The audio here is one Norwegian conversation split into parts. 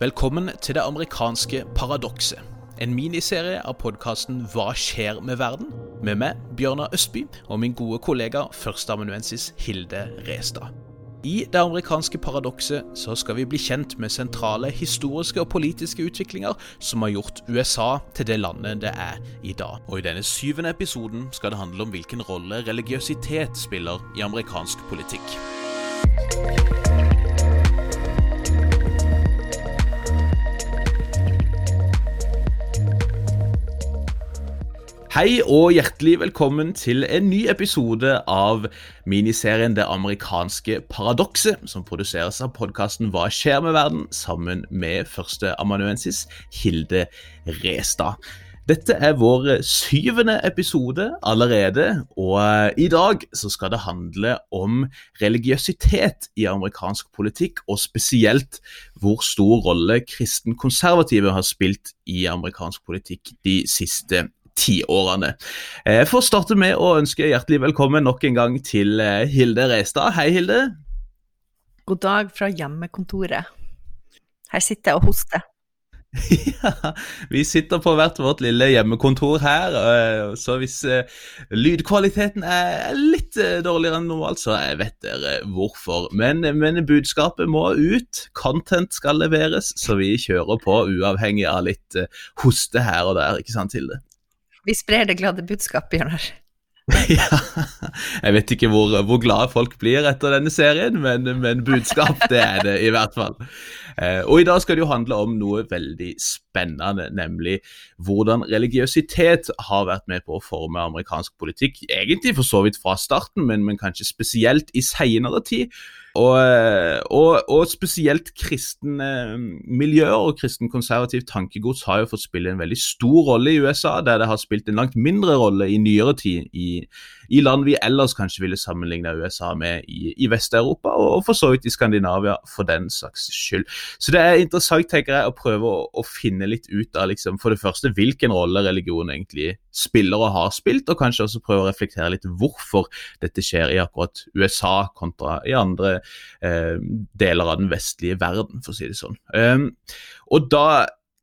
Velkommen til det amerikanske paradokset. En miniserie av podkasten Hva skjer med verden? Med meg, Bjørnar Østby, og min gode kollega førsteamanuensis Hilde Restad. I det amerikanske paradokset så skal vi bli kjent med sentrale historiske og politiske utviklinger som har gjort USA til det landet det er i dag. Og i denne syvende episoden skal det handle om hvilken rolle religiøsitet spiller i amerikansk politikk. Hei og hjertelig velkommen til en ny episode av miniserien Det amerikanske paradokset, som produseres av podkasten Hva skjer med verden, sammen med førsteamanuensis Hilde Restad. Dette er vår syvende episode allerede, og i dag så skal det handle om religiøsitet i amerikansk politikk, og spesielt hvor stor rolle kristen-konservative har spilt i amerikansk politikk de siste tiårene. Jeg får starte med å ønske hjertelig velkommen nok en gang til eh, Hilde Reistad. Hei, Hilde. God dag fra hjemmekontoret. Her sitter jeg og hoster. Ja, vi sitter på hvert vårt lille hjemmekontor her, eh, så hvis eh, lydkvaliteten er litt dårligere enn normalt, så jeg vet dere hvorfor. Men, men budskapet må ut, content skal leveres, så vi kjører på uavhengig av litt hoste her og der, ikke sant Hilde? Vi sprer det glade budskap, Bjørnar. ja, jeg vet ikke hvor, hvor, glade folk blir etter denne serien, men, men, budskap det er det i hvert fall. Eh, og i dag skal det jo handle om noe veldig spennende, nemlig hvordan religiøsitet har vært med på å forme amerikansk politikk. Egentlig for så vidt fra starten, men, men kanskje spesielt i seinere tid. Og, og, og, spesielt kristne miljøer og kristen konservativt tankegods har jo fått spille en veldig stor rolle i USA, der det har spilt en langt mindre rolle i nyere tid i, i land vi ellers kanskje ville sammenligne USA med i, i Vest-Europa, og for så vidt i Skandinavia for den saks skyld. Så det er interessant tenker jeg, å prøve å, å finne litt ut av liksom, for det første hvilken rolle religion egentlig spiller og har spilt, og kanskje også prøve å reflektere litt hvorfor dette skjer i akkurat USA kontra i andre eh, deler av den vestlige verden, for å si det sånn. Um, og da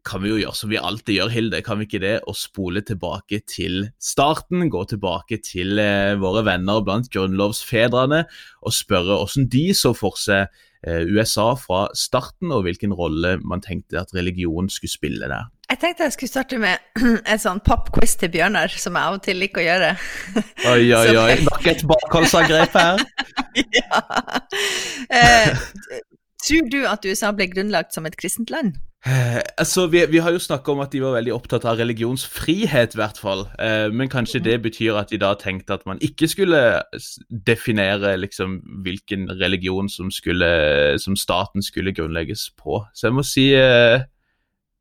kan vi jo gjøre som vi alltid gjør, Hilde, kan vi ikke det? Å spole tilbake til starten, gå tilbake til eh, våre venner blant grunnlovsfedrene og spørre hvordan de så for seg eh, USA fra starten, og hvilken rolle man tenkte at religion skulle spille der. Jeg tenkte jeg skulle starte med en sånn pop-quiz til Bjørnar, som jeg av og til liker å gjøre. Oi, oi, oi. Nok et bakholdsangrep her. ja. Eh, tror du at USA ble grunnlagt som et kristent land? Eh, altså, vi, vi, har jo snakka om at de var veldig opptatt av religionsfrihet, i hvert fall. Eh, men kanskje det betyr at de da tenkte at man ikke skulle definere liksom hvilken religion som, skulle, som staten skulle grunnlegges på. Så jeg må si eh,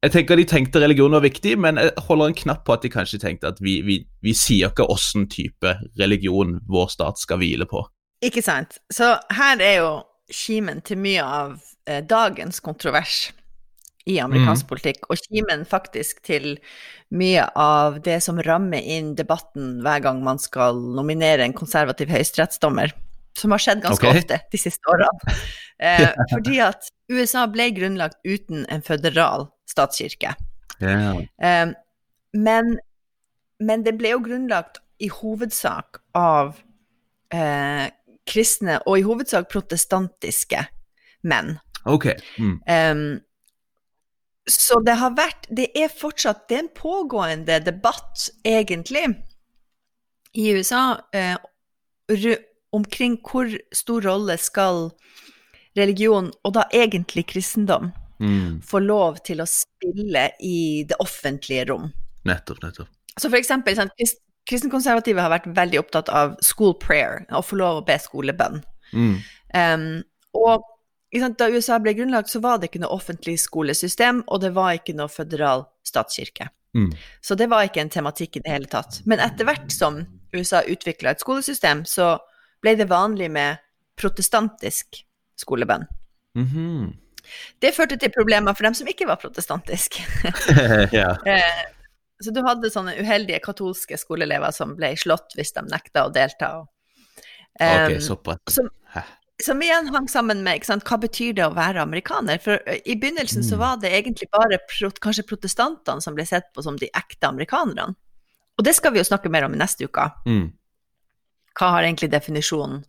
jeg tenker De tenkte religion var viktig, men jeg holder en knapp på at de kanskje tenkte at vi, vi, vi sier ikke åssen type religion vår stat skal hvile på. Ikke sant. Så her er jo kimen til mye av eh, dagens kontrovers i amerikansk mm. politikk, og kimen faktisk til mye av det som rammer inn debatten hver gang man skal nominere en konservativ høyesterettsdommer, som har skjedd ganske okay. ofte de siste årene. Eh, fordi at USA ble grunnlagt uten en føderal statskirke. Yeah. Eh, men, men, det ble jo grunnlagt i hovedsak av eh, kristne, og i hovedsak protestantiske menn. Ok. Mm. Um, så det har vært Det er fortsatt det er en pågående debatt, egentlig, i USA eh, omkring hvor stor rolle skal religion, og da egentlig kristendom, mm. få lov til å spille i det offentlige rom. Nettopp, nettopp. Så for eksempel, sånn, kristenkonservative har vært veldig opptatt av school prayer, å få lov å be skolebønn. Mm. Um, og da USA ble grunnlagt, så var det ikke noe offentlig skolesystem, og det var ikke noe føderal statskirke. Mm. Så det var ikke en tematikk i det hele tatt. Men etter hvert som USA utvikla et skolesystem, så ble det vanlig med protestantisk skolebønn. Mm -hmm. Det førte til problemer for dem som ikke var protestantisk. ja. Eh, så du hadde sånne uheldige katolske skoleelever som ble slått hvis de nekta å delta. Um, okay, såpass. Som, igjen hang sammen med hva betyr det å være amerikaner. For i begynnelsen mm. så var det egentlig bare prot, kanskje protestantene som ble sett på som de ekte amerikanerne. Og det skal vi jo snakke mer om i neste uke. Mm. Hva har egentlig definisjonen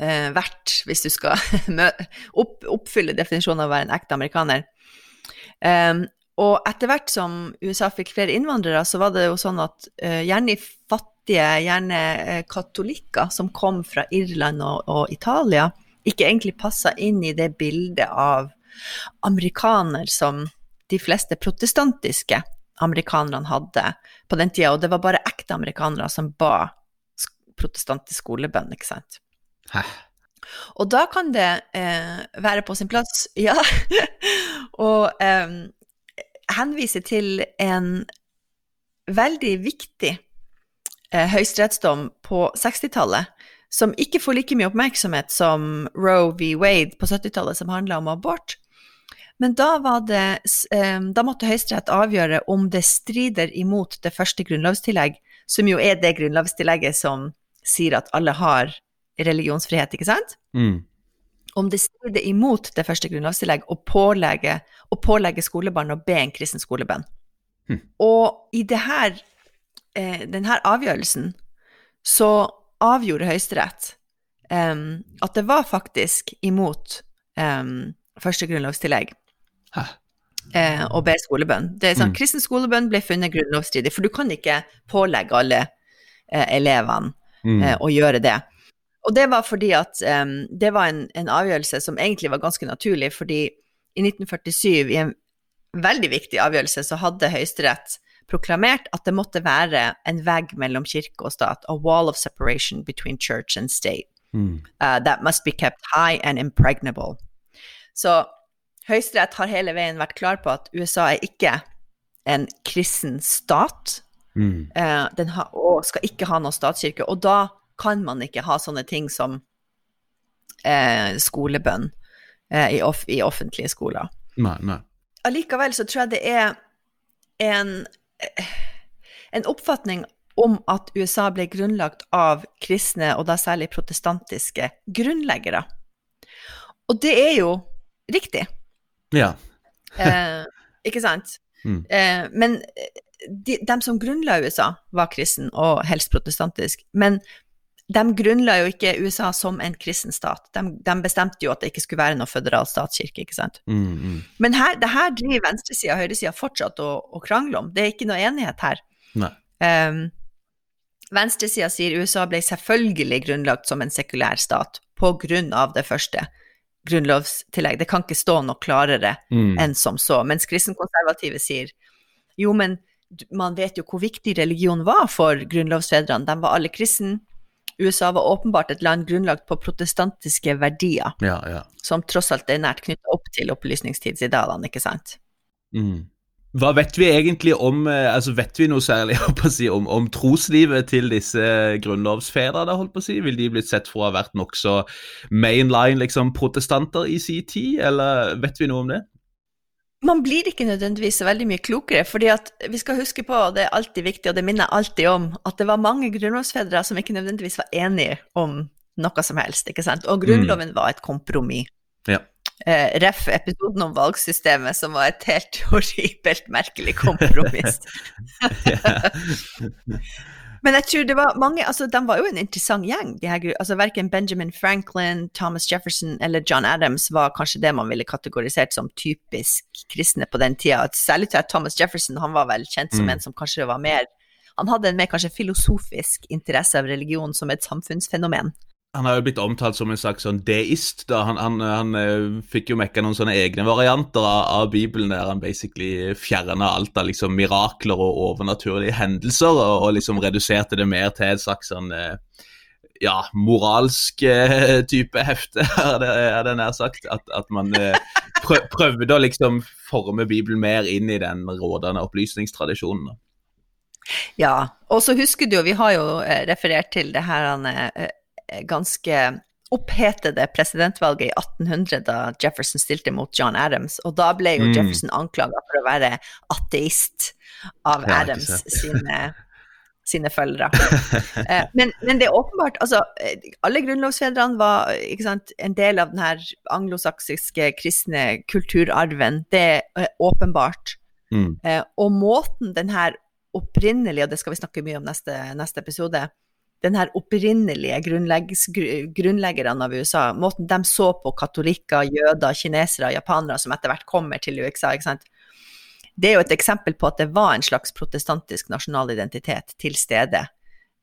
eh, vært, hvis du skal opp, oppfylle definisjonen av å være en ekte amerikaner? Um, og etter hvert som USA fikk flere innvandrere, så var det jo sånn at uh, gjerne fattige, gjerne uh, katolikker som kom fra Irland og, og Italia, ikke egentlig passa inn i det bildet av amerikaner som de fleste protestantiske amerikanerne hadde på den tida, og det var bare ekte amerikanere som ba protestantisk skolebønn, ikke sant. Hæ? Og da kan det eh, være på sin plass, ja, å eh, henvise til en veldig viktig eh, høyesterettsdom på 60-tallet, som ikke får like mye oppmerksomhet som Roe v. Wade på 70-tallet, som handla om abort. Men da, det, da måtte Høyesterett avgjøre om det strider imot det første grunnlovstillegg, som jo er det grunnlovstillegget som sier at alle har religionsfrihet, ikke sant? Mm. Om det strider imot det første grunnlovstillegg å pålegge, å pålegge skolebarn å be en kristen skolebønn. Mm. Og i det her, eh, denne avgjørelsen så avgjorde Høyesterett um, at det var faktisk imot um, første grunnlovstillegg uh, å be skolebønn. Det er sånn, mm. Kristen skolebønn ble funnet grunnlovsstridig, for du kan ikke pålegge alle uh, elevene mm. uh, å gjøre det. Og det var fordi at um, det var en, en, avgjørelse som egentlig var ganske naturlig, fordi i 1947, i en veldig viktig avgjørelse, så hadde Høyesterett proklamert at det måtte være en vegg mellom kirke og stat, a wall of separation between church and state. Mm. Uh, that must be kept high and impregnable. Så Høyesterett har hele veien vært klar på at USA er ikke en kristen stat, mm. uh, den ha, og skal ikke ha noen statskirke. Og da kan man ikke ha sånne ting som uh, skolebønn uh, i, off i, offentlige skoler. Nei, nei. Allikevel så tror jeg det er en en oppfatning om at USA ble grunnlagt av kristne, og da særlig protestantiske, grunnleggere. Og det er jo riktig. Ja. eh, ikke sant? Mm. Eh, men de, de, som grunnla USA, var kristen og helst protestantisk. Men de grunnla jo ikke USA som en kristen stat. De, de, bestemte jo at det ikke skulle være noe føderal statskirke, ikke sant. Mm, mm. Men her, det her driver venstresida og høyresida fortsatt å, å, krangle om. Det er ikke noe enighet her. Um, venstresida sier USA ble selvfølgelig grunnlagt som en sekulær stat på grunn av det første grunnlovstillegg. Det kan ikke stå noe klarere mm. enn som så. Mens kristenkonservative sier jo, men man vet jo hvor viktig religion var for grunnlovsfedrene. De var alle kristne USA var åpenbart et land grunnlagt på protestantiske verdier, ja, ja. som tross alt er nært knyttet opp til opplysningstidsidealene, ikke sant? Mm. Hva vet vi egentlig om eh, altså Vet vi noe særlig si, om, om, troslivet til disse grunnlovsfedrene? holdt på å si? Vil de blitt sett for å ha vært nokså mainline liksom, protestanter i sin tid, eller vet vi noe om det? Man blir ikke nødvendigvis så veldig mye klokere, fordi at vi skal huske på, og det er alltid viktig, og det minner jeg alltid om, at det var mange grunnlovsfedre som ikke nødvendigvis var enige om noe som helst, ikke sant, og Grunnloven mm. var et kompromiss. Ja. Eh, ref. episoden om valgsystemet, som var et helt horribelt merkelig kompromiss. Men jeg tror det var mange altså De var jo en interessant gjeng. de her, altså Verken Benjamin Franklin, Thomas Jefferson eller John Adams var kanskje det man ville kategorisert som typisk kristne på den tida. Særlig til at Thomas Jefferson han var vel kjent som mm. en som kanskje var mer Han hadde en mer kanskje filosofisk interesse av religion som et samfunnsfenomen. Han har jo blitt omtalt som en slags sånn deist. da. Han, han, han uh, fikk jo mekka noen sånne egne varianter av, av, Bibelen der han basically fjerna alt av liksom mirakler og overnaturlige hendelser, og, og liksom reduserte det mer til et slags sånn uh, ja, moralsk uh, type hefte, er det, nær sagt. At, at man prøvde å liksom forme Bibelen mer inn i den rådende opplysningstradisjonen. Ja, og så husker du jo, vi har jo referert til det her han ganske opphetede presidentvalget i 1800 da Jefferson stilte mot John Adams, og da ble jo mm. Jefferson anklaga for å være ateist av ja, Adams sine sine følgere. Eh, men, men, det er åpenbart altså, Alle grunnlovsfedrene var sant, en del av den her anglosaksiske kristne kulturarven. Det er åpenbart. Mm. og måten den her opprinnelige, og det skal vi snakke mye om neste, neste episode, den her opprinnelige grunnleggerne av USA, måten de så på katolikker, jøder, kinesere, japanere som etter hvert kommer til USA, ikke sant? det er jo et eksempel på at det var en slags protestantisk nasjonal identitet til stede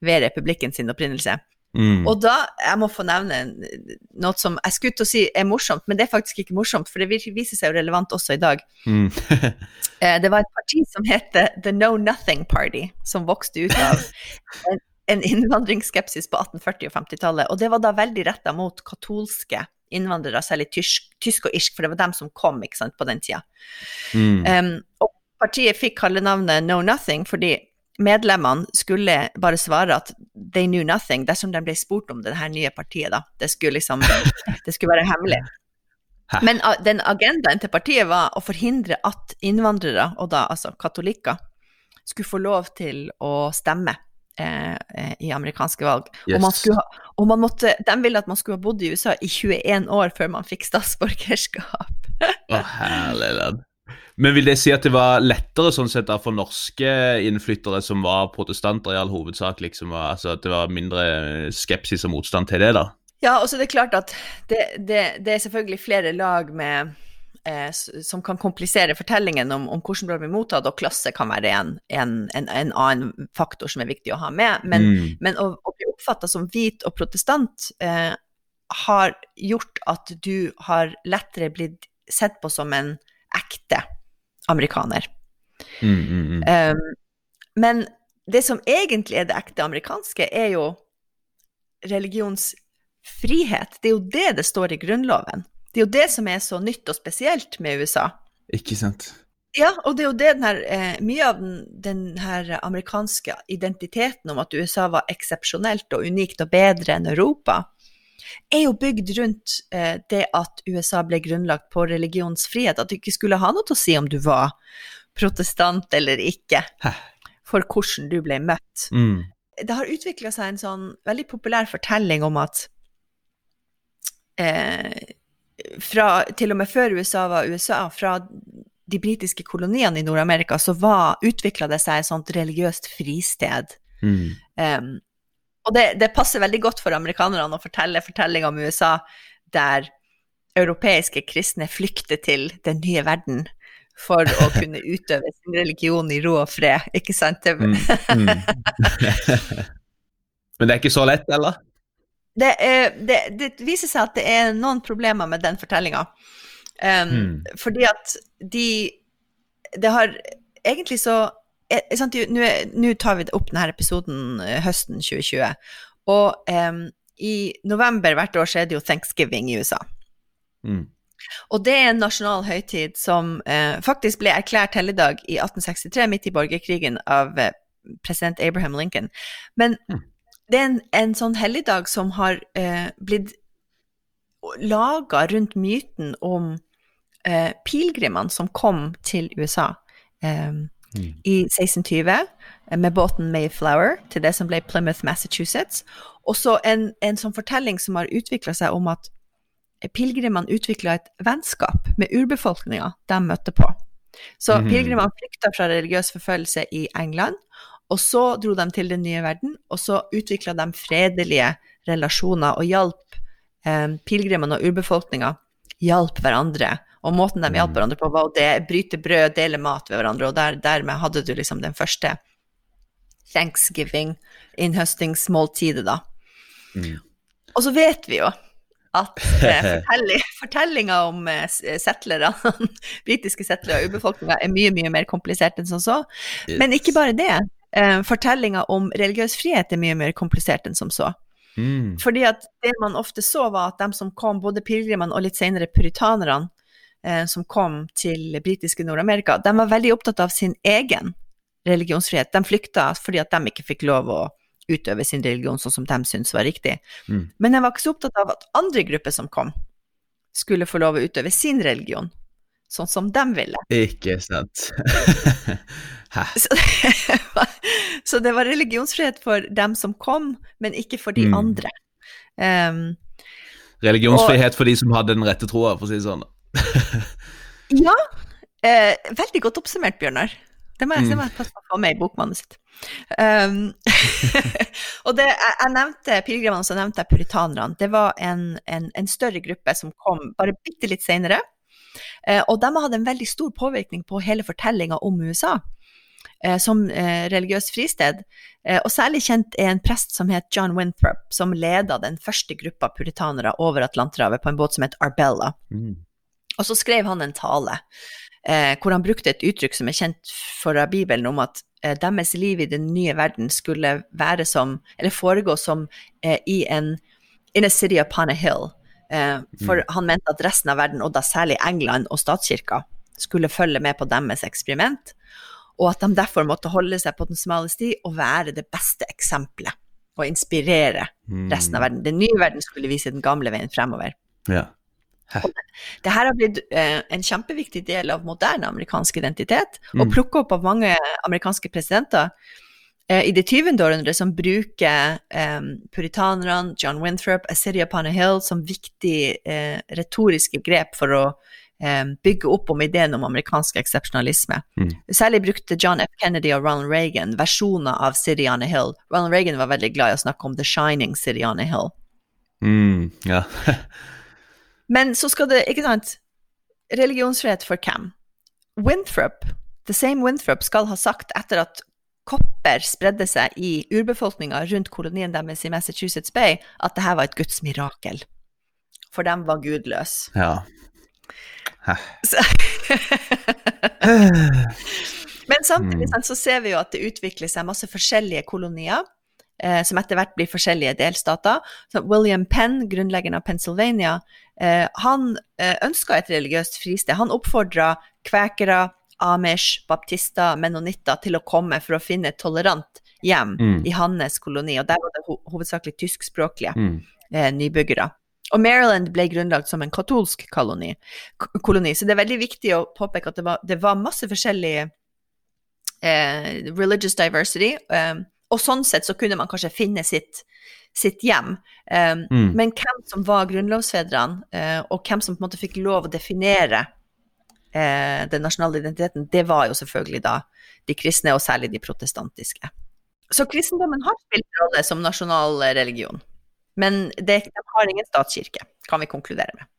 ved republikken sin opprinnelse. Mm. Og da, jeg må få nevne noe som jeg skulle til å si er morsomt, men det er faktisk ikke morsomt, for det viser seg jo relevant også i dag. Mm. Eh, det var et parti som heter The Know Nothing Party, som vokste ut av en innvandringsskepsis på 1840- og 50-tallet. Og det var da veldig retta mot katolske innvandrere, særlig tysk, tysk, og irsk, for det var dem som kom ikke sant, på den tida. Mm. Um, og partiet fikk kallenavnet Know Nothing fordi medlemmene skulle bare svare at they knew nothing dersom de ble spurt om det her nye partiet, da. Det skulle liksom Det skulle være hemmelig. Men den agendaen til partiet var å forhindre at innvandrere, og da altså katolikker, skulle få lov til å stemme Eh, eh, i amerikanske valg. Yes. Og, man skulle, og man måtte, de ville at man skulle ha bodd i USA i 21 år før man fikk statsborgerskap. Å, oh. Men vil det si at det var lettere sånn sett for norske innflyttere som var protestanter i all hovedsak, liksom, altså at det var mindre skepsis og motstand til det, da? Ja, og så er det klart at det, det, det er selvfølgelig flere lag med eh, som kan komplisere fortellingen om, om hvordan det blir mottatt, og klasse kan være en, en, en, en, annen faktor som er viktig å ha med. Men, mm. men å, å, bli oppfatta som hvit og protestant eh, har gjort at du har lettere blitt sett på som en ekte amerikaner. Mm, mm, um, men det som egentlig er det ekte amerikanske, er jo religionsfrihet. Det er jo det det står i Grunnloven. Det er jo det som er så nytt og spesielt med USA. Ikke sant. Ja, og det er jo det den her, eh, mye av den, den, her amerikanske identiteten om at USA var eksepsjonelt og unikt og bedre enn Europa, er jo bygd rundt eh, det at USA ble grunnlagt på religionsfrihet. At du ikke skulle ha noe til å si om du var protestant eller ikke, Hæ? for hvordan du ble møtt. Mm. Det har utvikla seg en sånn veldig populær fortelling om at eh, fra til og med før USA var USA, fra de britiske koloniene i Nord-Amerika, så utvikla det seg et sånt religiøst fristed. Mm. Um, og det, det, passer veldig godt for amerikanerne å fortelle fortellinga om USA der europeiske kristne flykter til den nye verden for å kunne utøve sin religion i ro og fred, ikke sant? Mm, mm. Men det er ikke så lett, eller? Det, det, det, viser seg at det er noen problemer med den fortellinga. Um, mm. Fordi at de Det har egentlig så eh, Nå tar vi opp denne episoden eh, høsten 2020, og um, i november hvert år så er det jo thanksgiving i USA. Mm. Og det er en nasjonal høytid som eh, faktisk ble erklært helligdag i 1863, midt i borgerkrigen, av eh, president Abraham Lincoln. Men mm det er en, en sånn helligdag som har eh, blitt laga rundt myten om eh, pilegrimene som kom til USA eh, mm. i 1620 eh, med båten Mayflower til det som ble Plymouth, Massachusetts. Og så en, en sånn fortelling som har utvikla seg om at pilegrimene utvikla et vennskap med urbefolkninga de møtte på. Så mm. pilegrimene flykta fra religiøs forfølgelse i England, og så dro de til den nye verden, og så utvikla de fredelige relasjoner og hjalp eh, pilegrimene og urbefolkninga hjalp hverandre. Og måten de hjalp mm. hverandre på, var å de, bryte brød, dele mat ved hverandre, og der, dermed hadde du liksom den første thanksgiving, innhøstingsmåltidet, da. Mm. Og så vet vi jo at eh, fortellinga om eh, settlere, britiske settlere og urbefolkninga er mye, mye mer komplisert enn som så. Men ikke bare det eh, fortellinga om religiøs frihet er mye mer komplisert enn som så. Mm. Fordi at det man ofte så, var at de som kom, både pilegrimene og litt senere puritanerne, eh, som kom til britiske Nord-Amerika, de var veldig opptatt av sin egen religionsfrihet. De flykta fordi at de ikke fikk lov å utøve sin religion sånn som de syntes var riktig. Mm. Men de var ikke så opptatt av at andre grupper som kom, skulle få lov å utøve sin religion sånn som de ville. Ikke sant. Så det, var, så det var religionsfrihet for dem som kom, men ikke for de Mm. andre. Um, Religionsfrihet for de som hadde den rette troa, for å si det sånn. ja, eh, veldig godt oppsummert, Bjørnar. Det må jeg, Mm. det jeg passe på å få med i bokmanuset sitt. Um, og det, jeg, jeg nevnte pilegrimene, så nevnte jeg puritanerne. Det var en, en, en større gruppe som kom bare bitte litt seinere. Eh, og de hadde en veldig stor påvirkning på hele fortellinga om USA eh, som eh, religiøst fristed. Og særlig kjent er en prest som het John Winthrop, som leda den første gruppa puritanere over Atlanterhavet på en båt som het Arbella. Mm. Og så skrev han en tale hvor han brukte et uttrykk som er kjent fra Bibelen, om at deres liv i den nye verden skulle være som, eller foregå som i en in a city upon a hill. Eh, for han mente at resten av verden, og da særlig England og statskirka, skulle følge med på deres eksperiment, og at de derfor måtte holde seg på den smale sti og være det beste eksempelet, og inspirere resten av verden. Den nye verden skulle vise den gamle veien fremover. Ja. Det her har blitt eh, en kjempeviktig del av moderne amerikansk identitet, Mm. og plukka opp av mange amerikanske presidenter i det 20. århundret som bruker um, puritanerne, John Winthrop, A City Upon a Hill som viktig uh, retoriske grep for å eh, bygge opp om ideen om amerikansk eksepsjonalisme. Mm. Særlig brukte John F. Kennedy og Ronald Reagan versjoner av City on a Hill. Ronald Reagan var veldig glad i å snakke om The Shining City on a Hill. Mm, ja. Men så skal det, ikke sant, religionsfrihet for hvem? Winthrop, the same Winthrop, skal ha sagt etter at kopper spredde seg i urbefolkninga rundt kolonien deres i Massachusetts Bay, at det her var et Guds mirakel. For de var gudløse. ja. Men samtidig Mm. så ser vi jo at det utvikler seg masse forskjellige kolonier, eh, som etter hvert blir forskjellige delstater. Så William Penn, grunnleggeren av Pennsylvania, eh, han eh, ønska et religiøst fristed. Han oppfordra kvekere, amish, baptister, menonitter til å komme for å finne et tolerant hjem Mm. i hans koloni, og der var det ho hovedsakelig tyskspråklige Mm. eh, nybyggere. Og Maryland ble grunnlagt som en katolsk koloni, koloni. så det er veldig viktig å påpeke at det var, det var masse forskjellig eh, religious diversity, eh, og sånn sett så kunne man kanskje finne sitt, sitt hjem. Eh, Mm. Men hvem som var grunnlovsfedrene, eh, og hvem som på en måte fikk lov å definere eh, den nasjonale identiteten, det var jo selvfølgelig da de kristne, og særlig de protestantiske. Så kristendommen har spilt rolle som nasjonal religion. Men det, de har ingen statskirke, kan vi konkludere med.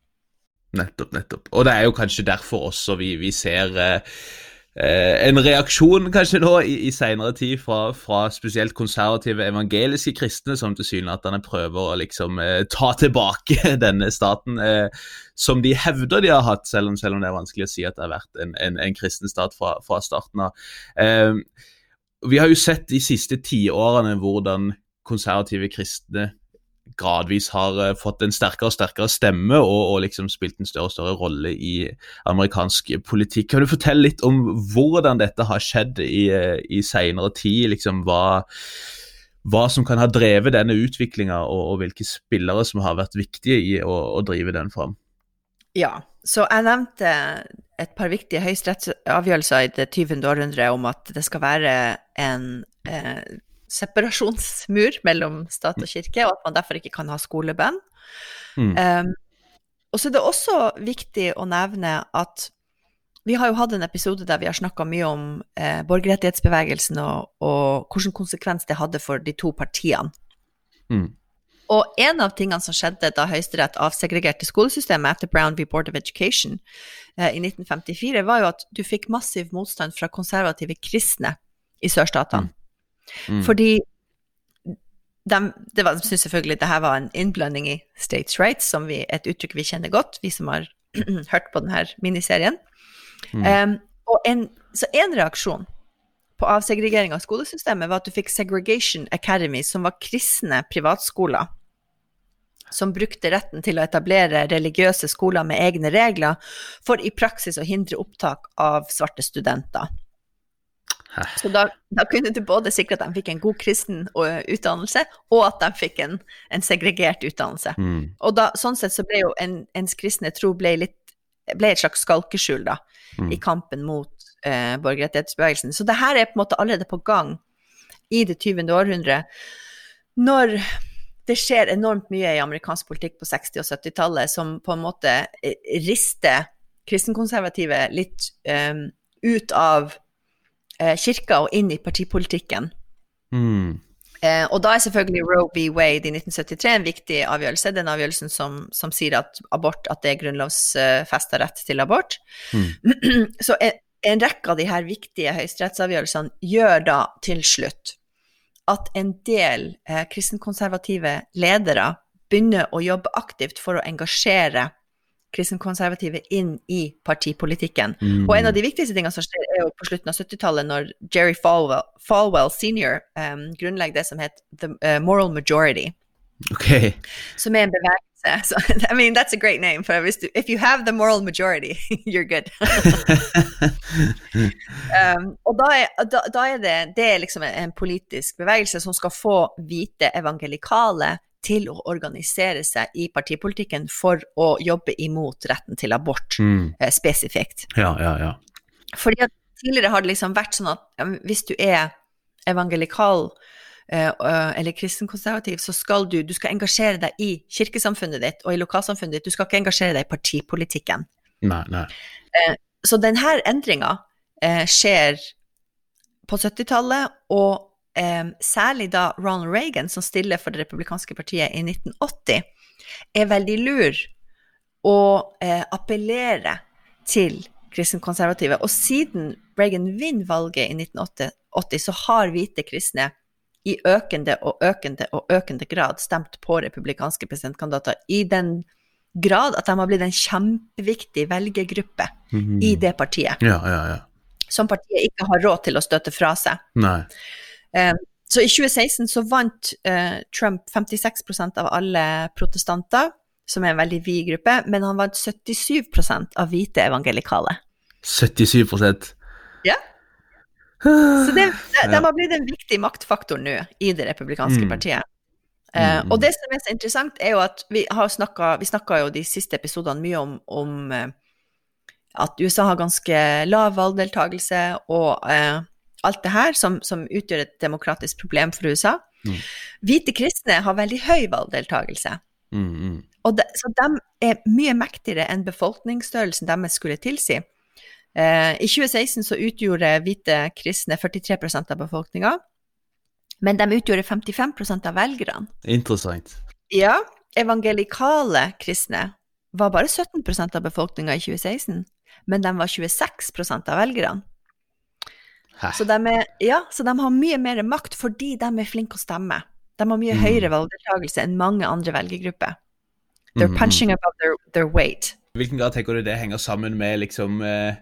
Nettopp, nettopp. Og det er jo kanskje derfor også vi, vi ser eh, en reaksjon kanskje nå i, i senere tid fra, fra spesielt konservative evangeliske kristne, som tilsynelatende prøver å liksom eh, ta tilbake denne staten eh, som de hevder de har hatt, selv om, selv om det er vanskelig å si at det har vært en, en, en kristen stat fra, fra starten av. Eh, vi har jo sett de siste tiårene hvordan konservative kristne gradvis har eh, fått en sterkere og sterkere stemme og, og liksom spilt en større og større rolle i amerikansk politikk. Kan du fortelle litt om hvordan dette har skjedd i, eh, i senere tid? Liksom hva, hva som kan ha drevet denne utviklinga, og, og hvilke spillere som har vært viktige i å, å drive den fram? Ja, så jeg nevnte et par viktige høyesterettsavgjørelser i det 20. århundre om at det skal være en eh, separasjonsmur mellom stat og kirke, og at man derfor ikke kan ha skolebønn. Mm. Um, og så er det også viktig å nevne at vi har jo hatt en episode der vi har snakka mye om eh, borgerrettighetsbevegelsen og, og hvilken konsekvens det hadde for de to partiene. Mm. Og en av tingene som skjedde da Høyesterett avsegregerte skolesystemet etter Brown v. Board of Education eh, i 1954, var jo at du fikk massiv motstand fra konservative kristne i sørstatene. Mm. Fordi de, det var, de syntes selvfølgelig det her var en innblanding i states rights, som vi, et uttrykk vi kjenner godt, vi som har hørt på denne miniserien. Mm. Um, en, så en reaksjon på avsegregering av skolesystemet var at du fikk Segregation Academy, som var kristne privatskoler som brukte retten til å etablere religiøse skoler med egne regler, for i praksis å hindre opptak av svarte studenter. Så da, da kunne du både sikre at de fikk en god kristen utdannelse, og at de fikk en, en segregert utdannelse. Mm. Og da, sånn sett så ble jo en, ens kristne tro ble litt ble et slags skalkeskjul da, Mm. i kampen mot eh, borgerrettighetsbevegelsen. Så det her er på en måte allerede på gang i det 20. århundre, når det skjer enormt mye i amerikansk politikk på 60- og 70-tallet som på en måte eh, rister kristenkonservative litt eh, ut av kirka og inn i partipolitikken. Mm. Eh, og da er selvfølgelig Roe v. Wade i 1973 en viktig avgjørelse. Den avgjørelsen som, som sier at abort, at det er grunnlovsfesta rett til abort. Mm. Så en, en rekke av de her viktige høyesterettsavgjørelsene gjør da til slutt at en del eh, kristenkonservative ledere begynner å jobbe aktivt for å engasjere kristenkonservative inn i partipolitikken. Mm. Og en av de viktigste tingene som skjer, er jo på slutten av 70-tallet, når Jerry Falwell, Falwell senior um, grunnlegger det som heter The uh, Moral Majority, Okay. som er en bevegelse. So, I mean, that's a great name. For hvis du, if you have the moral majority, you're good. um, og da er, da, da er det, det er liksom en, en politisk bevegelse som skal få hvite evangelikale til å organisere seg i partipolitikken for å jobbe imot retten til abort Mm. eh, spesifikt. Ja, ja, ja. Fordi at tidligere har det liksom vært sånn at ja, hvis du er evangelikal eh, øh, eller kristenkonservativ, så skal du, du skal engasjere deg i kirkesamfunnet ditt og i lokalsamfunnet ditt. Du skal ikke engasjere deg i partipolitikken. Nei, nei. Så denne endringa eh, skjer på 70-tallet, og eh, særlig da Ronald Reagan, som stiller for det republikanske partiet i 1980, er veldig lur og eh, appellerer til kristenkonservative. Og siden Reagan vinner valget i 1980, så har hvite kristne i økende og økende og økende grad stemt på republikanske presidentkandidater i den grad at de har blitt en kjempeviktig velgergruppe Mhm. i det partiet, Ja, ja, ja. som partiet ikke har råd til å støtte fra seg. Nei. Eh, så i 2016 så vant eh, Trump 56% av alle protestanter, som er en veldig vid gruppe, men han vant 77% av hvite evangelikale. 77% Ja. Så det, de, de har blitt en viktig maktfaktor nå i det republikanske Mm. partiet. Eh, Mm, og det som er så interessant, er jo at vi har snakka Vi snakka jo de siste episodene mye om, om eh, at USA har ganske lav valgdeltakelse og alt det her, som, som utgjør et demokratisk problem for USA. Mm. Hvite kristne har veldig høy valgdeltakelse. Mm, mm. De, så de er mye mektigere enn befolkningsstørrelsen deres skulle tilsi. Eh, I 2016 så utgjorde hvite kristne 43% av befolkninga, men de utgjorde 55% av velgerne. Interessant. Ja, evangelikale kristne var bare 17% av befolkninga i 2016, men de var 26% av velgerne. Hæ? Så de, er, ja, så de har mye mer makt fordi de er flinke å stemme. De har mye Mm. høyere valgdeltakelse enn mange andre velgergrupper. They're Mm, punching above their, their weight. I hvilken grad tenker du det henger sammen med liksom eh,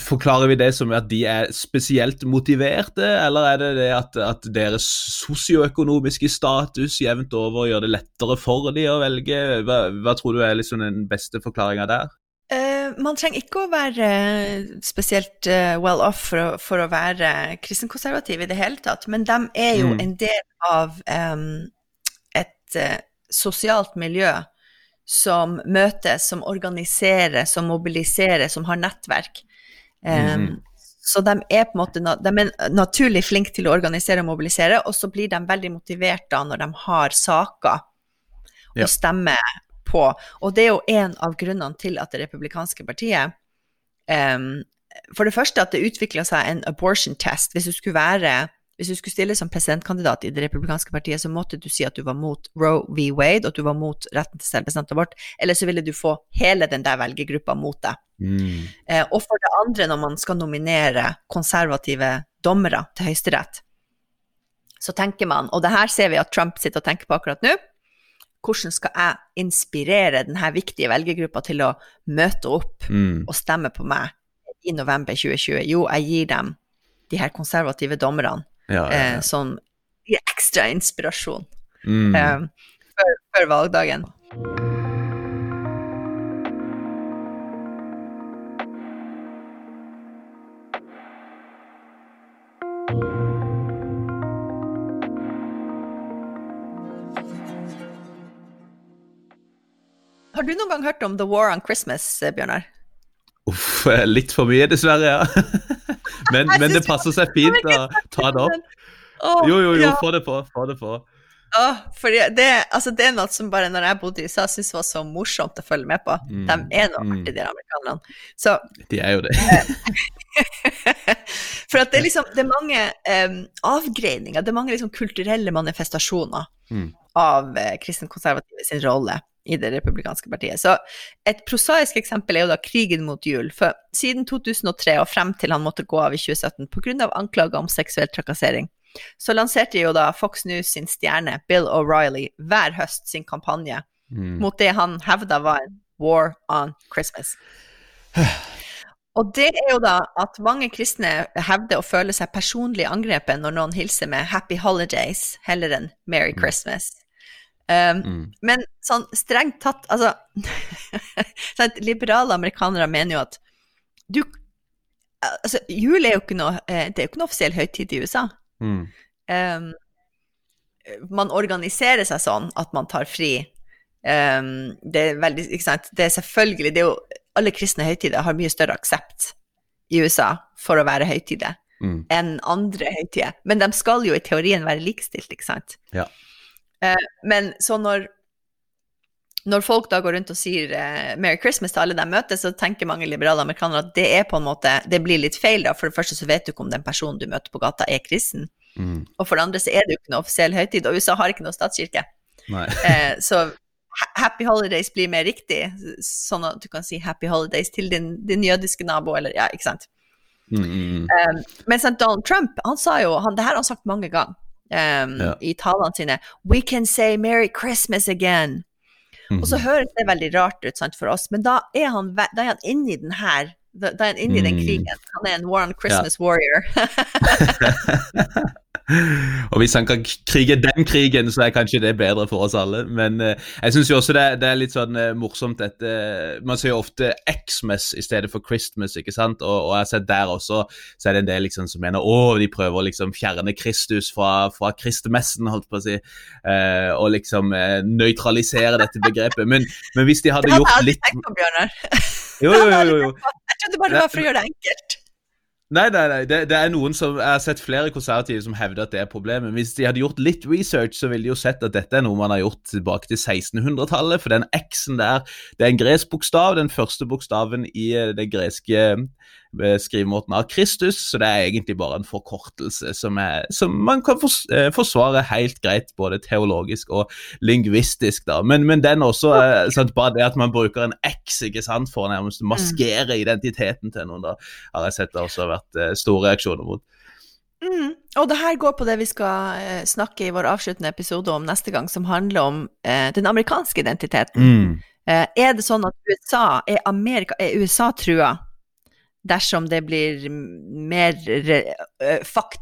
Forklarer vi det som at de er spesielt motiverte, eller er det det at, at deres sosioøkonomiske status jevnt over gjør det lettere for de å velge? Hva, hva tror du er liksom den beste forklaringa der? Eh, man trenger ikke å være eh, spesielt eh, well off for å, for å være kristenkonservativ i det hele tatt, men de er jo Mm. en del av um, et uh, sosialt miljø som møtes, som organiserer, som mobiliserer, som har nettverk. Um, mm. Så de er på en måte de er naturlig flinke til å organisere og mobilisere, og så blir de veldig motivert da når de har saker Ja. å stemme på. Og det er jo en av grunnene til at det republikanske partiet um, For det første at det utvikla seg en abortion test. Hvis du skulle være hvis du skulle stille som presidentkandidat i det republikanske partiet, så måtte du si at du var mot Roe v. Wade, og at du var mot retten til selvbestemt abort, eller så ville du få hele den der velgergruppa mot deg. Mm. Eh, og for det andre, når man skal nominere konservative dommere til Høyesterett, så tenker man, og det her ser vi at Trump sitter og tenker på akkurat nå, hvordan skal jeg inspirere denne viktige velgergruppa til å møte opp Mm. og stemme på meg i november 2020? Jo, jeg gir dem de her konservative dommerne Ja, ja, eh, som gir ekstra inspirasjon Mm. eh, før, før valgdagen. Har du noen gang hørt om The War on Christmas, Bjørnar? Uff, litt for mye, dessverre, ja. men, men det passer seg fint å ta det opp. Jo, jo, jo, få det på. Få det på. Oh, det, altså det, er noe som bare når jeg bodde i USA, syntes var så morsomt å følge med på. Mm, de er noe mm. artig, de amerikanerne. Så, de er jo det. for at det er liksom det er mange um, avgreininger, det er mange liksom kulturelle manifestasjoner mm. av uh, kristenkonservative sin rolle i det republikanske partiet. Så et prosaisk eksempel er jo da krigen mot jul. For siden 2003 og frem til han måtte gå av i 2017 pga. anklager om seksuell trakassering, så lanserte jo da Fox News sin stjerne Bill O'Reilly hver høst sin kampanje mm. mot det han hevda var en war on Christmas. Og det er jo da at mange kristne hevder å føle seg personlig angrepet når noen hilser med 'Happy Holidays' heller enn 'Merry mm. Christmas'. Um, mm. Men sånn strengt tatt, altså Liberale amerikanere mener jo at du Altså, jul er jo ikke noe eh, Det er jo ikke noe offisiell høytid i USA. Mm. Um, man organiserer seg sånn at man tar fri. Um, det er veldig Ikke sant. Det er selvfølgelig det er jo, Alle kristne høytider har mye større aksept i USA for å være høytider mm. enn andre høytider. Men de skal jo i teorien være likestilt, ikke sant. Ja. Uh, men så når når folk da går rundt og sier eh, 'Merry Christmas' til alle de møter, så tenker mange liberale amerikanere at det er på en måte, det blir litt feil. da, For det første så vet du ikke om den personen du møter på gata, er kristen. Mm. Og for det andre så er det jo ikke noe offisiell høytid, og USA har ikke noe statskirke. eh, så Happy Holidays blir mer riktig, sånn at du kan si Happy Holidays til din, din jødiske nabo, eller ja, ikke sant. Mm, mm, um, mens Donald Trump, han sa jo han, Det her har han sagt mange ganger um, ja. i talene sine. We can say Merry Christmas again. Mm. Og så mhm. høres det veldig rart ut sant, for oss, men da er han, da er han inne i den her da, da er han inne i den krigen. Han er en War on Christmas ja. warrior. og hvis han kan krige den krigen, så er kanskje det bedre for oss alle. Men uh, jeg syns jo også det, det, er litt sånn uh, morsomt dette Man sier jo ofte Xmas i stedet for Christmas, ikke sant? Og, og, jeg har sett der også, så er det en del liksom som mener å, de prøver å liksom fjerne Kristus fra, fra kristmessen, holdt på å si, uh, og liksom nøytralisere dette begrepet. Men, men, hvis de hadde gjort litt Det hadde jeg aldri tenkt på, Bjørnar. Jo, jo, jo, jo. Trodde bare det var for å gjøre det enkelt. Nei, nei, nei. Det, det, er noen som, Jeg har sett flere konservative som hevder at det er problemet. Hvis de hadde gjort litt research, så ville de jo sett at dette er noe man har gjort tilbake til 1600-tallet. For den X-en der, det er en gresk bokstav, den første bokstaven i eh, det greske skrivemåten av Kristus, så det er egentlig bare en forkortelse som, er, som man kan fors forsvare helt greit, både teologisk og lingvistisk. da. Men, men den også, eh, sant, bare det at man bruker en X ikke sant, for å nærmest mm. maskere identiteten til noen, da har jeg sett det også har vært eh, store reaksjoner mot. Mm. Og det her går på det vi skal eh, snakke i vår avsluttende episode om neste gang, som handler om eh, den amerikanske identiteten. Mm. Eh, er det sånn at USA er, Amerika, er USA trua dersom det blir mer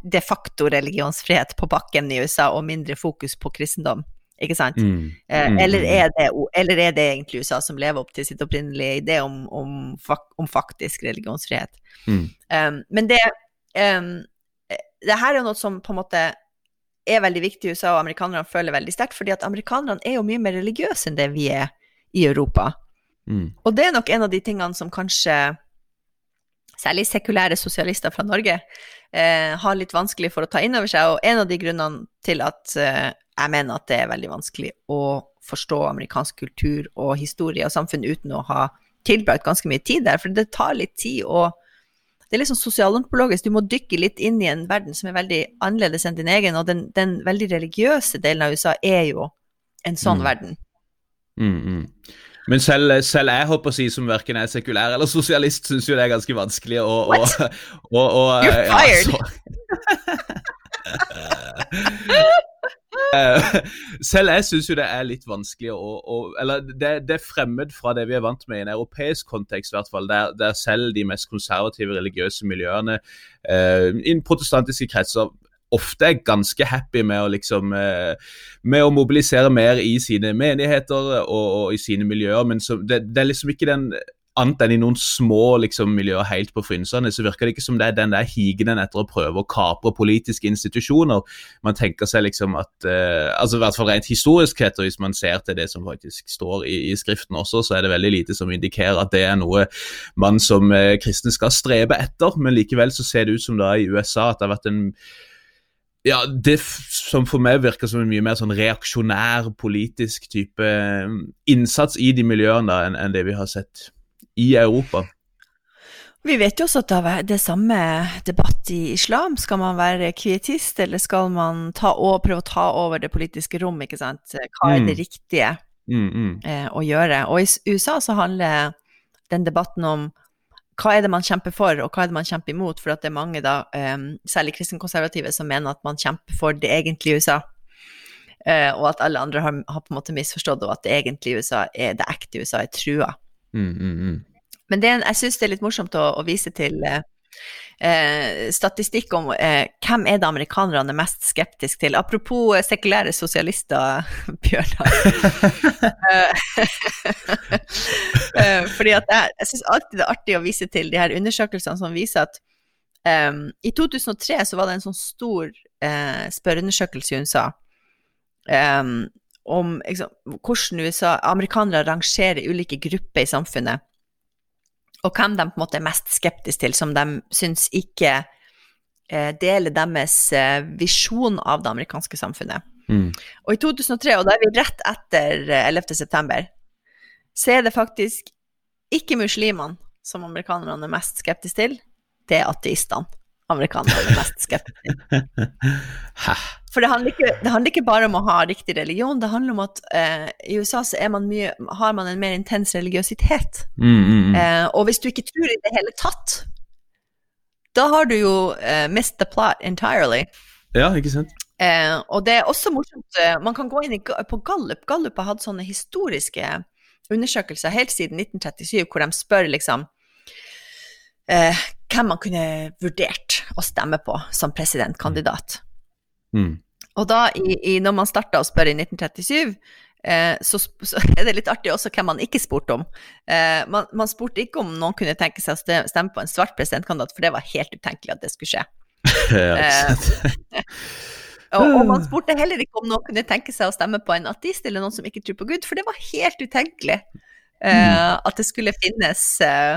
de facto religionsfrihet på bakken i USA og mindre fokus på kristendom. Ikke sant? Mm. Mm. Eller, er det, eller, er det, egentlig USA som lever opp til sitt opprinnelige idé om, om, om faktisk religionsfrihet? Mm. Um, men det, um, det her er jo noe som på en måte er veldig viktig i USA, og amerikanerne føler veldig sterkt, fordi at amerikanerne er jo mye mer religiøse enn det vi er i Europa. Mm. Og det er nok en av de tingene som kanskje særlig sekulære sosialister fra Norge, eh, har litt vanskelig for å ta inn over seg. Og en av de grunnene til at eh, jeg mener at det er veldig vanskelig å forstå amerikansk kultur og historie og samfunn uten å ha tilbrakt ganske mye tid der, for det tar litt tid å det er sånn sosialantropologisk, du må dykke litt inn i en verden som er veldig annerledes enn din egen, og den, den veldig religiøse delen av USA er jo en sånn mm. verden. Mm, mm. Men selv, selv jeg håper å si som verken er sekulær eller sosialist, syns jo det er ganske vanskelig å, å, å, å You're fired! Ja, selv jeg syns jo det er litt vanskelig å, å Eller det, det, er fremmed fra det vi er vant med i en europeisk kontekst, i hvert fall, der, der selv de mest konservative religiøse miljøene eh, i protestantiske kretser ofte er ganske happy med å, liksom, eh, med å mobilisere mer i sine menigheter og, og i sine miljøer. Men så, det, det, er liksom ikke den annet enn i noen små liksom, miljøer helt på frynsene, så virker det ikke som det er den der higenen etter å prøve å kapre politiske institusjoner. Man tenker seg liksom at eh, altså i hvert fall rent historisk sett, hvis man ser til det som faktisk står i, i, Skriften også, så er det veldig lite som indikerer at det er noe man som eh, kristne skal strebe etter. Men likevel så ser det ut som da i USA at det har vært en ja, det som for meg virker som en mye mer sånn reaksjonær politisk type eh, innsats i de miljøene enn, en det vi har sett i Europa. Vi vet jo også at det er samme debatt i islam. Skal man være kvietist, eller skal man ta og, prøve å ta over det politiske rom? ikke sant? Hva er det mm. riktige mm, mm. Eh, å gjøre? Og i USA så handler den debatten om hva er det man kjemper for, og hva er det man kjemper imot? For det er mange, da, um, særlig kristenkonservative, som mener at man kjemper for det egentlige USA. Uh, og at alle andre har, har, på en måte misforstått, og at det egentlige USA, er, det ekte USA, er trua. Mm, mm, mm. Men det, jeg syns det er litt morsomt å, å vise til uh, eh, statistikk om eh, hvem er det amerikanerne er mest skeptiske til. Apropos eh, sekulære sosialister, Bjørnar. eh, fordi at jeg, jeg syns alltid det er artig å vise til de her undersøkelsene som viser at um, i 2003 så var det en sånn stor eh, spørreundersøkelse i USA. Um, om liksom, hvordan USA, amerikanere rangerer ulike grupper i samfunnet og hvem de på en måte er mest skeptiske til, som de syns ikke eh, deler deres eh, visjon av det amerikanske samfunnet. Mm. Og i 2003, og da er vi rett etter 11. Eh, september, så er det faktisk ikke muslimene som amerikanerne er mest skeptiske til, det er ateistene amerikanerne er mest skeptiske. For det handler, ikke, det handler, ikke, bare om å ha riktig religion, det handler om at eh, i USA så man mye, har man en mer intens religiøsitet. Mm, mm, mm. Eh, og hvis du ikke tror i det hele tatt, da har du jo eh, missed the plot entirely. Ja, ikke sant. Eh, og det er også morsomt eh, Man kan gå inn i, på Gallup. Gallup har hatt sånne historiske undersøkelser helt siden 1937 hvor de spør liksom eh, hvem man kunne vurdert å stemme på som presidentkandidat. Mm. Og da, i, i, når man starta å spørre i 1937, eh, så, så, er det litt artig også hvem man ikke spurte om. Eh, man, man, spurte ikke om noen kunne tenke seg å stemme på en svart presidentkandidat, for det var helt utenkelig at det skulle skje. eh, og, og, man spurte heller ikke om noen kunne tenke seg å stemme på en ateist eller noen som ikke tror på Gud, for det var helt utenkelig eh, mm. at det skulle finnes eh,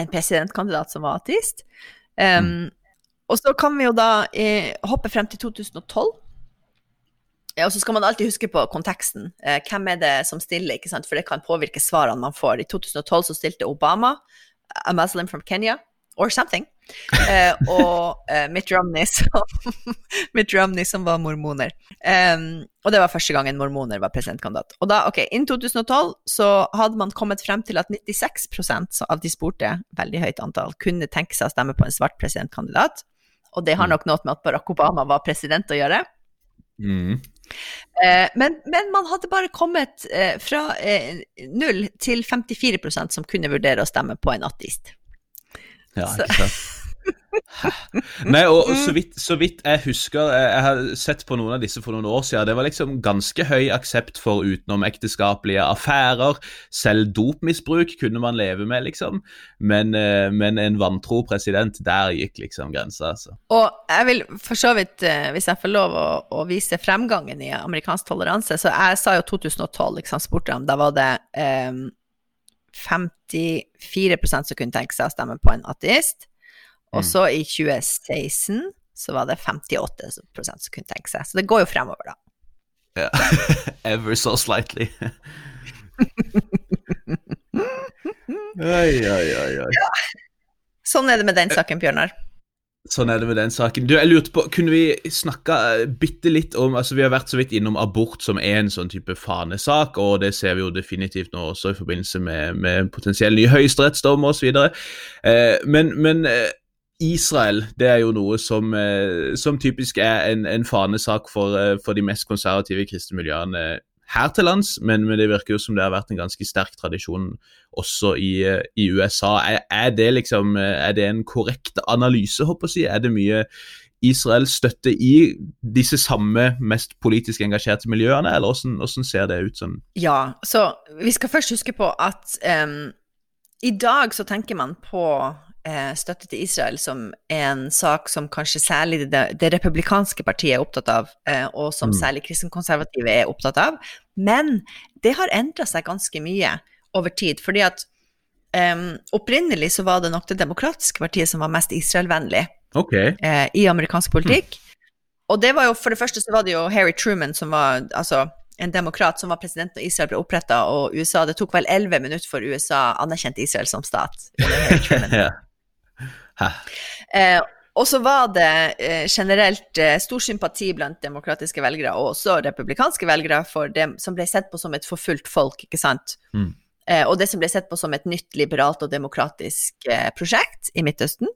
en presidentkandidat som var ateist. Um, mm. Og så kan vi jo da eh, hoppe frem til 2012. Ja, og så skal man alltid huske på konteksten. Eh, hvem er det som stiller, ikke sant? for det kan påvirke svarene man får. I 2012 så stilte Obama, a Muslim from Kenya, or something. Eh, og eh, Mitt, Romney som, Mitt Romney som var mormoner. Um, og det var første gangen mormoner var presidentkandidat. Og da, ok, Innen 2012 så hadde man kommet frem til at 96% av de spurte, veldig høyt antall, kunne tenke seg å stemme på en svart presidentkandidat. Og det har mm. nok noe med at Barack Obama var president å gjøre. Mm. Eh, men, men, man hadde bare kommet eh, fra null 0 til 54% som kunne vurdere å stemme på en ateist. Ja, ikke sant. Nei, og så vidt, så vidt, jeg husker Jeg har sett på noen av disse for noen år siden. Det var liksom ganske høy aksept for utenomekteskapelige affærer. Selv dopmisbruk kunne man leve med, liksom. Men, eh, men en vantro president, der gikk liksom grensa, altså. Og jeg vil for så vidt, eh, hvis jeg får lov å, å vise fremgangen i amerikansk toleranse, så jeg sa jo 2012, liksom, spurte om da var det um, 54 som kunne tenke seg å stemme på en ateist. Og mm. så i 2016 så var det 58% som kunne tenke seg. Så det går jo fremover, da. Ja. Ever so slightly. oi, oi, oi, oi. Ja. Sånn er det med den saken, Bjørnar. Sånn er det med den saken. Du, jeg lurte på, Kunne vi snakka eh, bitte litt om altså Vi har vært så vidt innom abort som er en sånn type fanesak, og det ser vi jo definitivt nå også i forbindelse med, med potensiell ny høyesterettsdom osv. Eh, men, men eh, Israel det er jo noe som, eh, som typisk er en, en fanesak for, eh, for, de mest konservative kristne miljøene her til lands, men, men, det virker jo som det har vært en ganske sterk tradisjon også i, i USA. Er, er, det liksom, er det en korrekt analyse, håper jeg å si? Er det mye Israel støtte i disse samme mest politisk engasjerte miljøene, eller hvordan, hvordan ser det ut sånn? Ja, så vi skal først huske på at um, I dag så tenker man på eh, støtte til Israel som en sak som kanskje særlig det, det republikanske partiet er opptatt av, eh, og som mm. særlig kristenkonservative er opptatt av. Men det har endra seg ganske mye over tid. fordi at um, opprinnelig så var det nok det demokratiske partiet som var mest Israel-vennlig okay. eh, i amerikansk politikk. Mm. Og det var jo, for det første så var det jo Harry Truman som var altså en demokrat som var president da Israel ble oppretta, og USA Det tok vel elleve minutter for USA anerkjente Israel som stat. eh, og så var det eh, generelt eh, stor sympati blant demokratiske velgere, og også republikanske velgere, for det som ble sett på som et forfulgt folk, ikke sant. Mm. Eh, og det som ble sett på som et nytt liberalt og demokratisk eh, prosjekt i Midtøsten.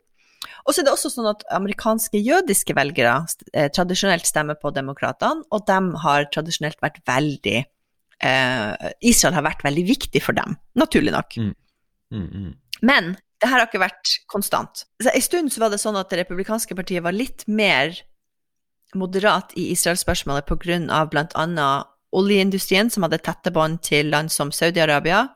Og så er det også sånn at amerikanske jødiske velgere eh, tradisjonelt stemmer på demokratene, og de har tradisjonelt vært veldig eh, Israel har vært veldig viktig for dem, naturlig nok. Mm. Mm, mm. Men det her har ikke vært konstant. Så en stund så var det sånn at det republikanske partiet var litt mer moderat i Israel-spørsmålet pga. bl.a. oljeindustrien, som hadde tette bånd til land som Saudi-Arabia.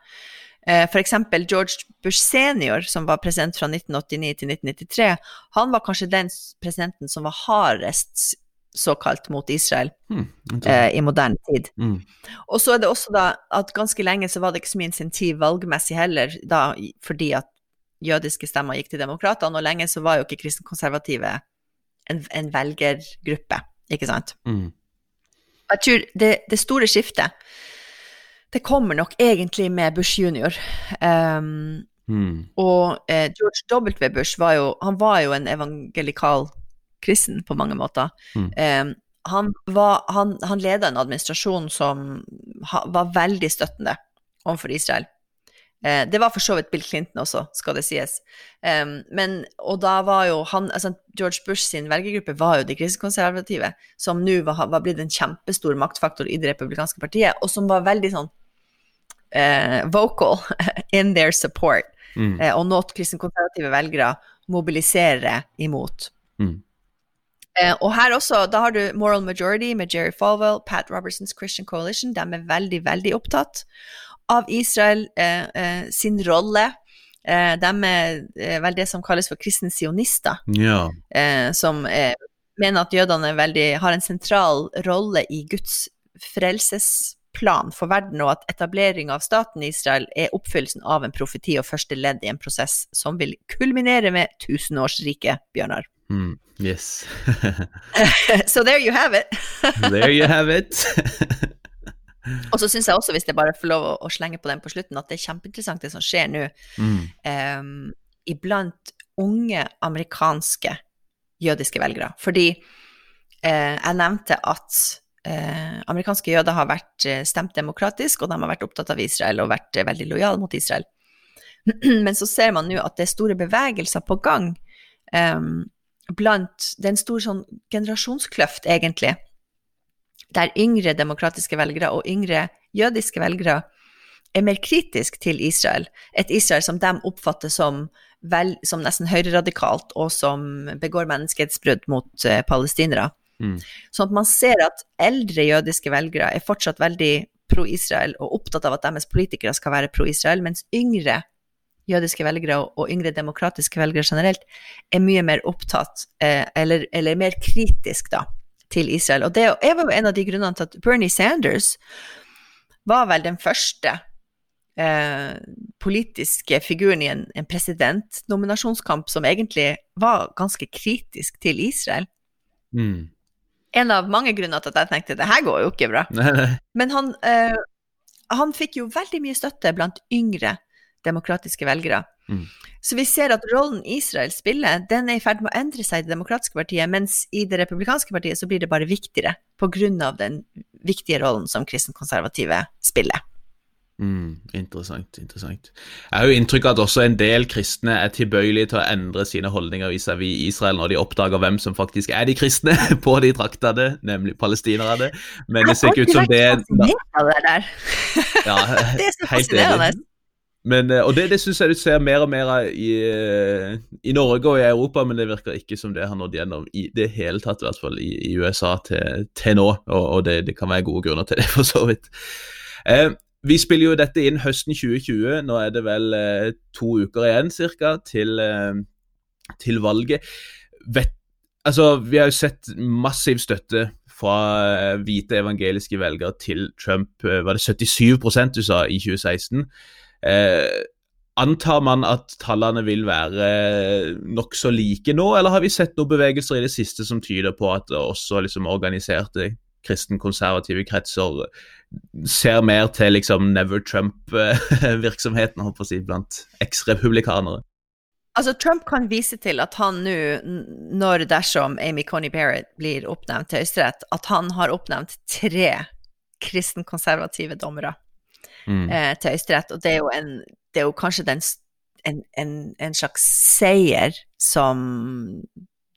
Eh, F.eks. George Bush senior, som var president fra 1989 til 1993, han var kanskje den presidenten som var hardest såkalt mot Israel mm, eh, i moderne tid. Mm. Og så er det også da at ganske lenge så var det ikke så mye insentiv valgmessig heller, da fordi at jødiske stemmer gikk til demokratene, og lenge så var jo ikke kristenkonservative en, en velgergruppe, ikke sant. Mm. Jeg tror det, det store skiftet det kommer nok egentlig med Bush junior. Um, mm. Og eh, George W. Bush var jo, han var jo en evangelikal kristen på mange måter. Mm. Um, han, var, han, han leda en administrasjon som ha, var veldig støttende overfor Israel. Eh, det var for så vidt Bill Clinton også, skal det sies. Um, men, og da var jo han altså George Bush sin velgergruppe var jo de krisekonservative, som nå var, var, blitt en kjempestor maktfaktor i det republikanske partiet, og som var veldig sånn uh, vocal in their support, mm. uh, og noe kristenkonservative velgere mobiliserer imot. Mm. Uh, og her også, da har du Moral Majority med Jerry Falwell, Pat Robertsons Christian Coalition. De er veldig, veldig opptatt av Israel sin rolle. de er vel det som kalles for kristne sionister, ja. som mener at jødene veldig, har en sentral rolle i Guds frelsesplan for verden, og at etablering av staten Israel er oppfyllelsen av en profeti og første ledd i en prosess som vil kulminere med tusenårsriket, Bjørnar. Mm, yes. so there you have it. there you have it. og så syns jeg også, hvis jeg bare får lov å, å, slenge på den på slutten, at det er kjempeinteressant det som skjer nå mm. um, iblant unge amerikanske jødiske velgere. Fordi uh, jeg nevnte at eh, amerikanske jøder har vært eh, stemt demokratisk, og de har vært opptatt av Israel og vært eh, veldig lojale mot Israel. Men så ser man nå at det er store bevegelser på gang eh, blant Det er en stor sånn generasjonskløft, egentlig, der yngre demokratiske velgere og yngre jødiske velgere er mer kritisk til Israel, et Israel som de oppfatter som, vel, som nesten høyreradikalt, og som begår menneskehetsbrudd mot uh, palestinere. Mm. Sånn at man ser at eldre jødiske velgere er fortsatt veldig pro-Israel og opptatt av at deres politikere skal være pro-Israel, mens yngre jødiske velgere og yngre demokratiske velgere generelt er mye mer opptatt, eh, eller, eller, mer kritisk, da, til Israel. Og det er jo en av de grunnene til at Bernie Sanders var vel den første eh, politiske figuren i en, en presidentnominasjonskamp som egentlig var ganske kritisk til Israel. Mm en av mange grunner til at jeg tenkte det her går jo ikke bra. Men han, eh, han fikk jo veldig mye støtte blant yngre demokratiske velgere. Mm. Så vi ser at rollen Israel spiller, den er i ferd med å endre seg i Det demokratiske partiet, mens i Det republikanske partiet så blir det bare viktigere pga. den viktige rollen som kristenkonservative spiller. Mm, interessant. interessant. Jeg har jo inntrykk av at også en del kristne er tilbøyelige til å endre sine holdninger vis-à-vis Israel når de oppdager hvem som faktisk er de kristne på de traktene, nemlig palestinerne. Men det ser ikke ut som det er ja, Det så fascinerende. Men, eh, og det, det syns jeg du ser mer og mer av i, eh, i, Norge og i Europa, men det virker ikke som det har nådd gjennom i det hele tatt, i hvert fall i, i USA til, til nå. Og, og det, det, kan være gode grunner til det, for så vidt. Eh, vi spiller jo dette inn høsten 2020. Nå er det vel eh, to uker igjen cirka, til, eh, til valget. Vet, altså, vi har jo sett massiv støtte fra eh, hvite evangeliske velgere til Trump. Var det 77 du sa i 2016? Eh, Antar man at tallene vil være nokså like nå, eller har vi sett noen bevegelser i det siste som tyder på at også liksom, organiserte kristenkonservative kretser ser mer til liksom Never Trump-virksomheten jeg, blant eksrepublikanere? Altså, Trump kan vise til at han nå, når dersom Amy Coney Barrett blir oppnevnt til Høyesterett, at han har oppnevnt tre kristenkonservative dommere mm. eh, til Høyesterett. Og det er jo, en, det er jo kanskje den, en, en, en, slags seier som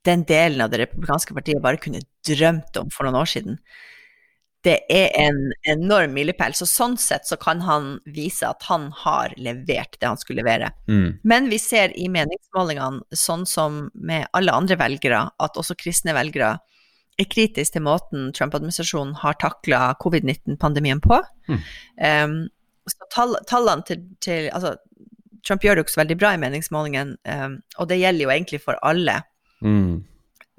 den delen av det republikanske partiet bare kunne drømt om for noen år siden. Det er en enorm milepæl. Så sånn sett så kan han vise at han har levert det han skulle levere. Mm. Men vi ser i meningsmålingene, sånn som med alle andre velgere, at også kristne velgere er kritiske til måten Trump-administrasjonen har takla covid-19-pandemien på. Mm. Um, så tall, tallene til, til, Altså, Trump gjør det jo ikke så veldig bra i meningsmålingen, um, og det gjelder jo egentlig for alle. Mm.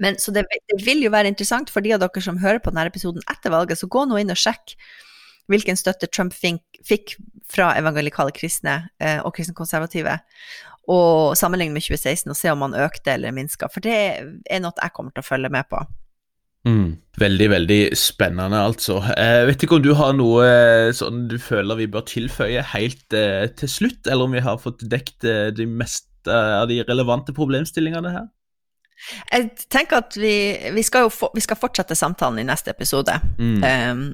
Men, så det, det, vil jo være interessant for de av dere som hører på denne episoden etter valget, så gå nå inn og sjekk hvilken støtte Trump fikk, fikk fra evangelikale kristne eh, og kristenkonservative, og sammenligne med 2016 og se om han økte eller minska, for det er noe jeg kommer til å følge med på. Mm. Veldig, veldig spennende, altså. Jeg vet ikke om du har noe eh, sånn du føler vi bør tilføye helt eh, til slutt, eller om vi har fått dekt eh, de meste av de relevante problemstillingene her? Jeg tenker at vi, vi, skal, for, vi skal fortsette samtalen i neste episode. Mm. Um,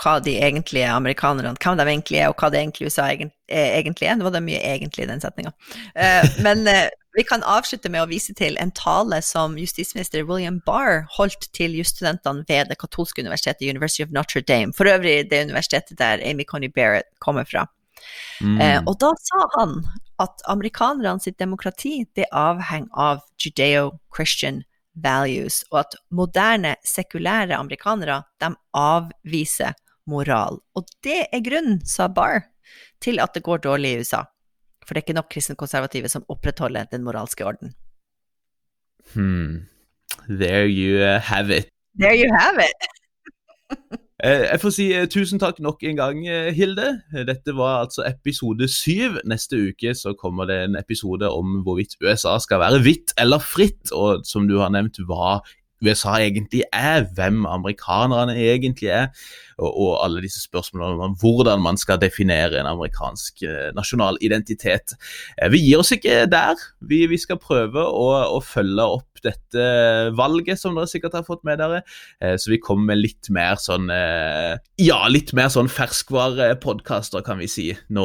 hva de egentlige amerikanerne hvem de egentlig er, og hva det egentlig USA egentlig er. Nå var det mye egentlig i den setninga. Uh, men uh, vi kan avslutte med å vise til en tale som justisminister William Barr holdt til jusstudentene ved det katolske universitetet University of Notre Dame. For øvrig det universitetet der Amy Coney Barrett kommer fra. Mm. Og da sa han at amerikanerne sitt demokrati det avhenger av judeo-christian values, og at moderne, sekulære amerikanere de avviser moral. Og det er grunnen, sa Barr, til at det går dårlig i USA. For det er ikke nok kristenkonservative som opprettholder den moralske orden. Hmm. There you have it. There you have it. Eh, jeg får si eh, tusen takk nok en gang, eh, Hilde. Dette var altså episode syv. Neste uke så kommer det en episode om hvorvidt USA skal være hvitt eller fritt, og som du har nevnt, hva USA egentlig er, hvem amerikanerne egentlig er, og, og alle disse spørsmålene om hvordan man skal definere en amerikansk eh, nasjonal identitet. Eh, vi gir oss ikke der. Vi, vi skal prøve å, å, følge opp dette valget, som dere sikkert har fått med dere. Eh, så vi kommer med litt mer sånn Ja, litt mer sånn ferskvarepodkaster, kan vi si, nå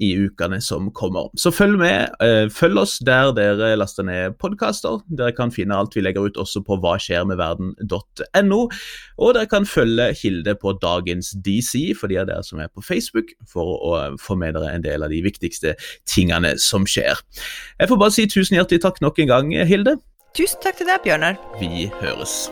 i ukene som kommer. Så følg med. Følg oss der dere laster ned podkaster. Dere kan finne alt vi legger ut også på hva skjer med verden.no, og dere kan følge Hilde på dagens DC for de av dere som er på Facebook, for å få med dere en del av de viktigste tingene som skjer. Jeg får bare si tusen hjertelig takk nok en gang, Hilde. Tusen takk til deg, Bjørnar. Vi høres.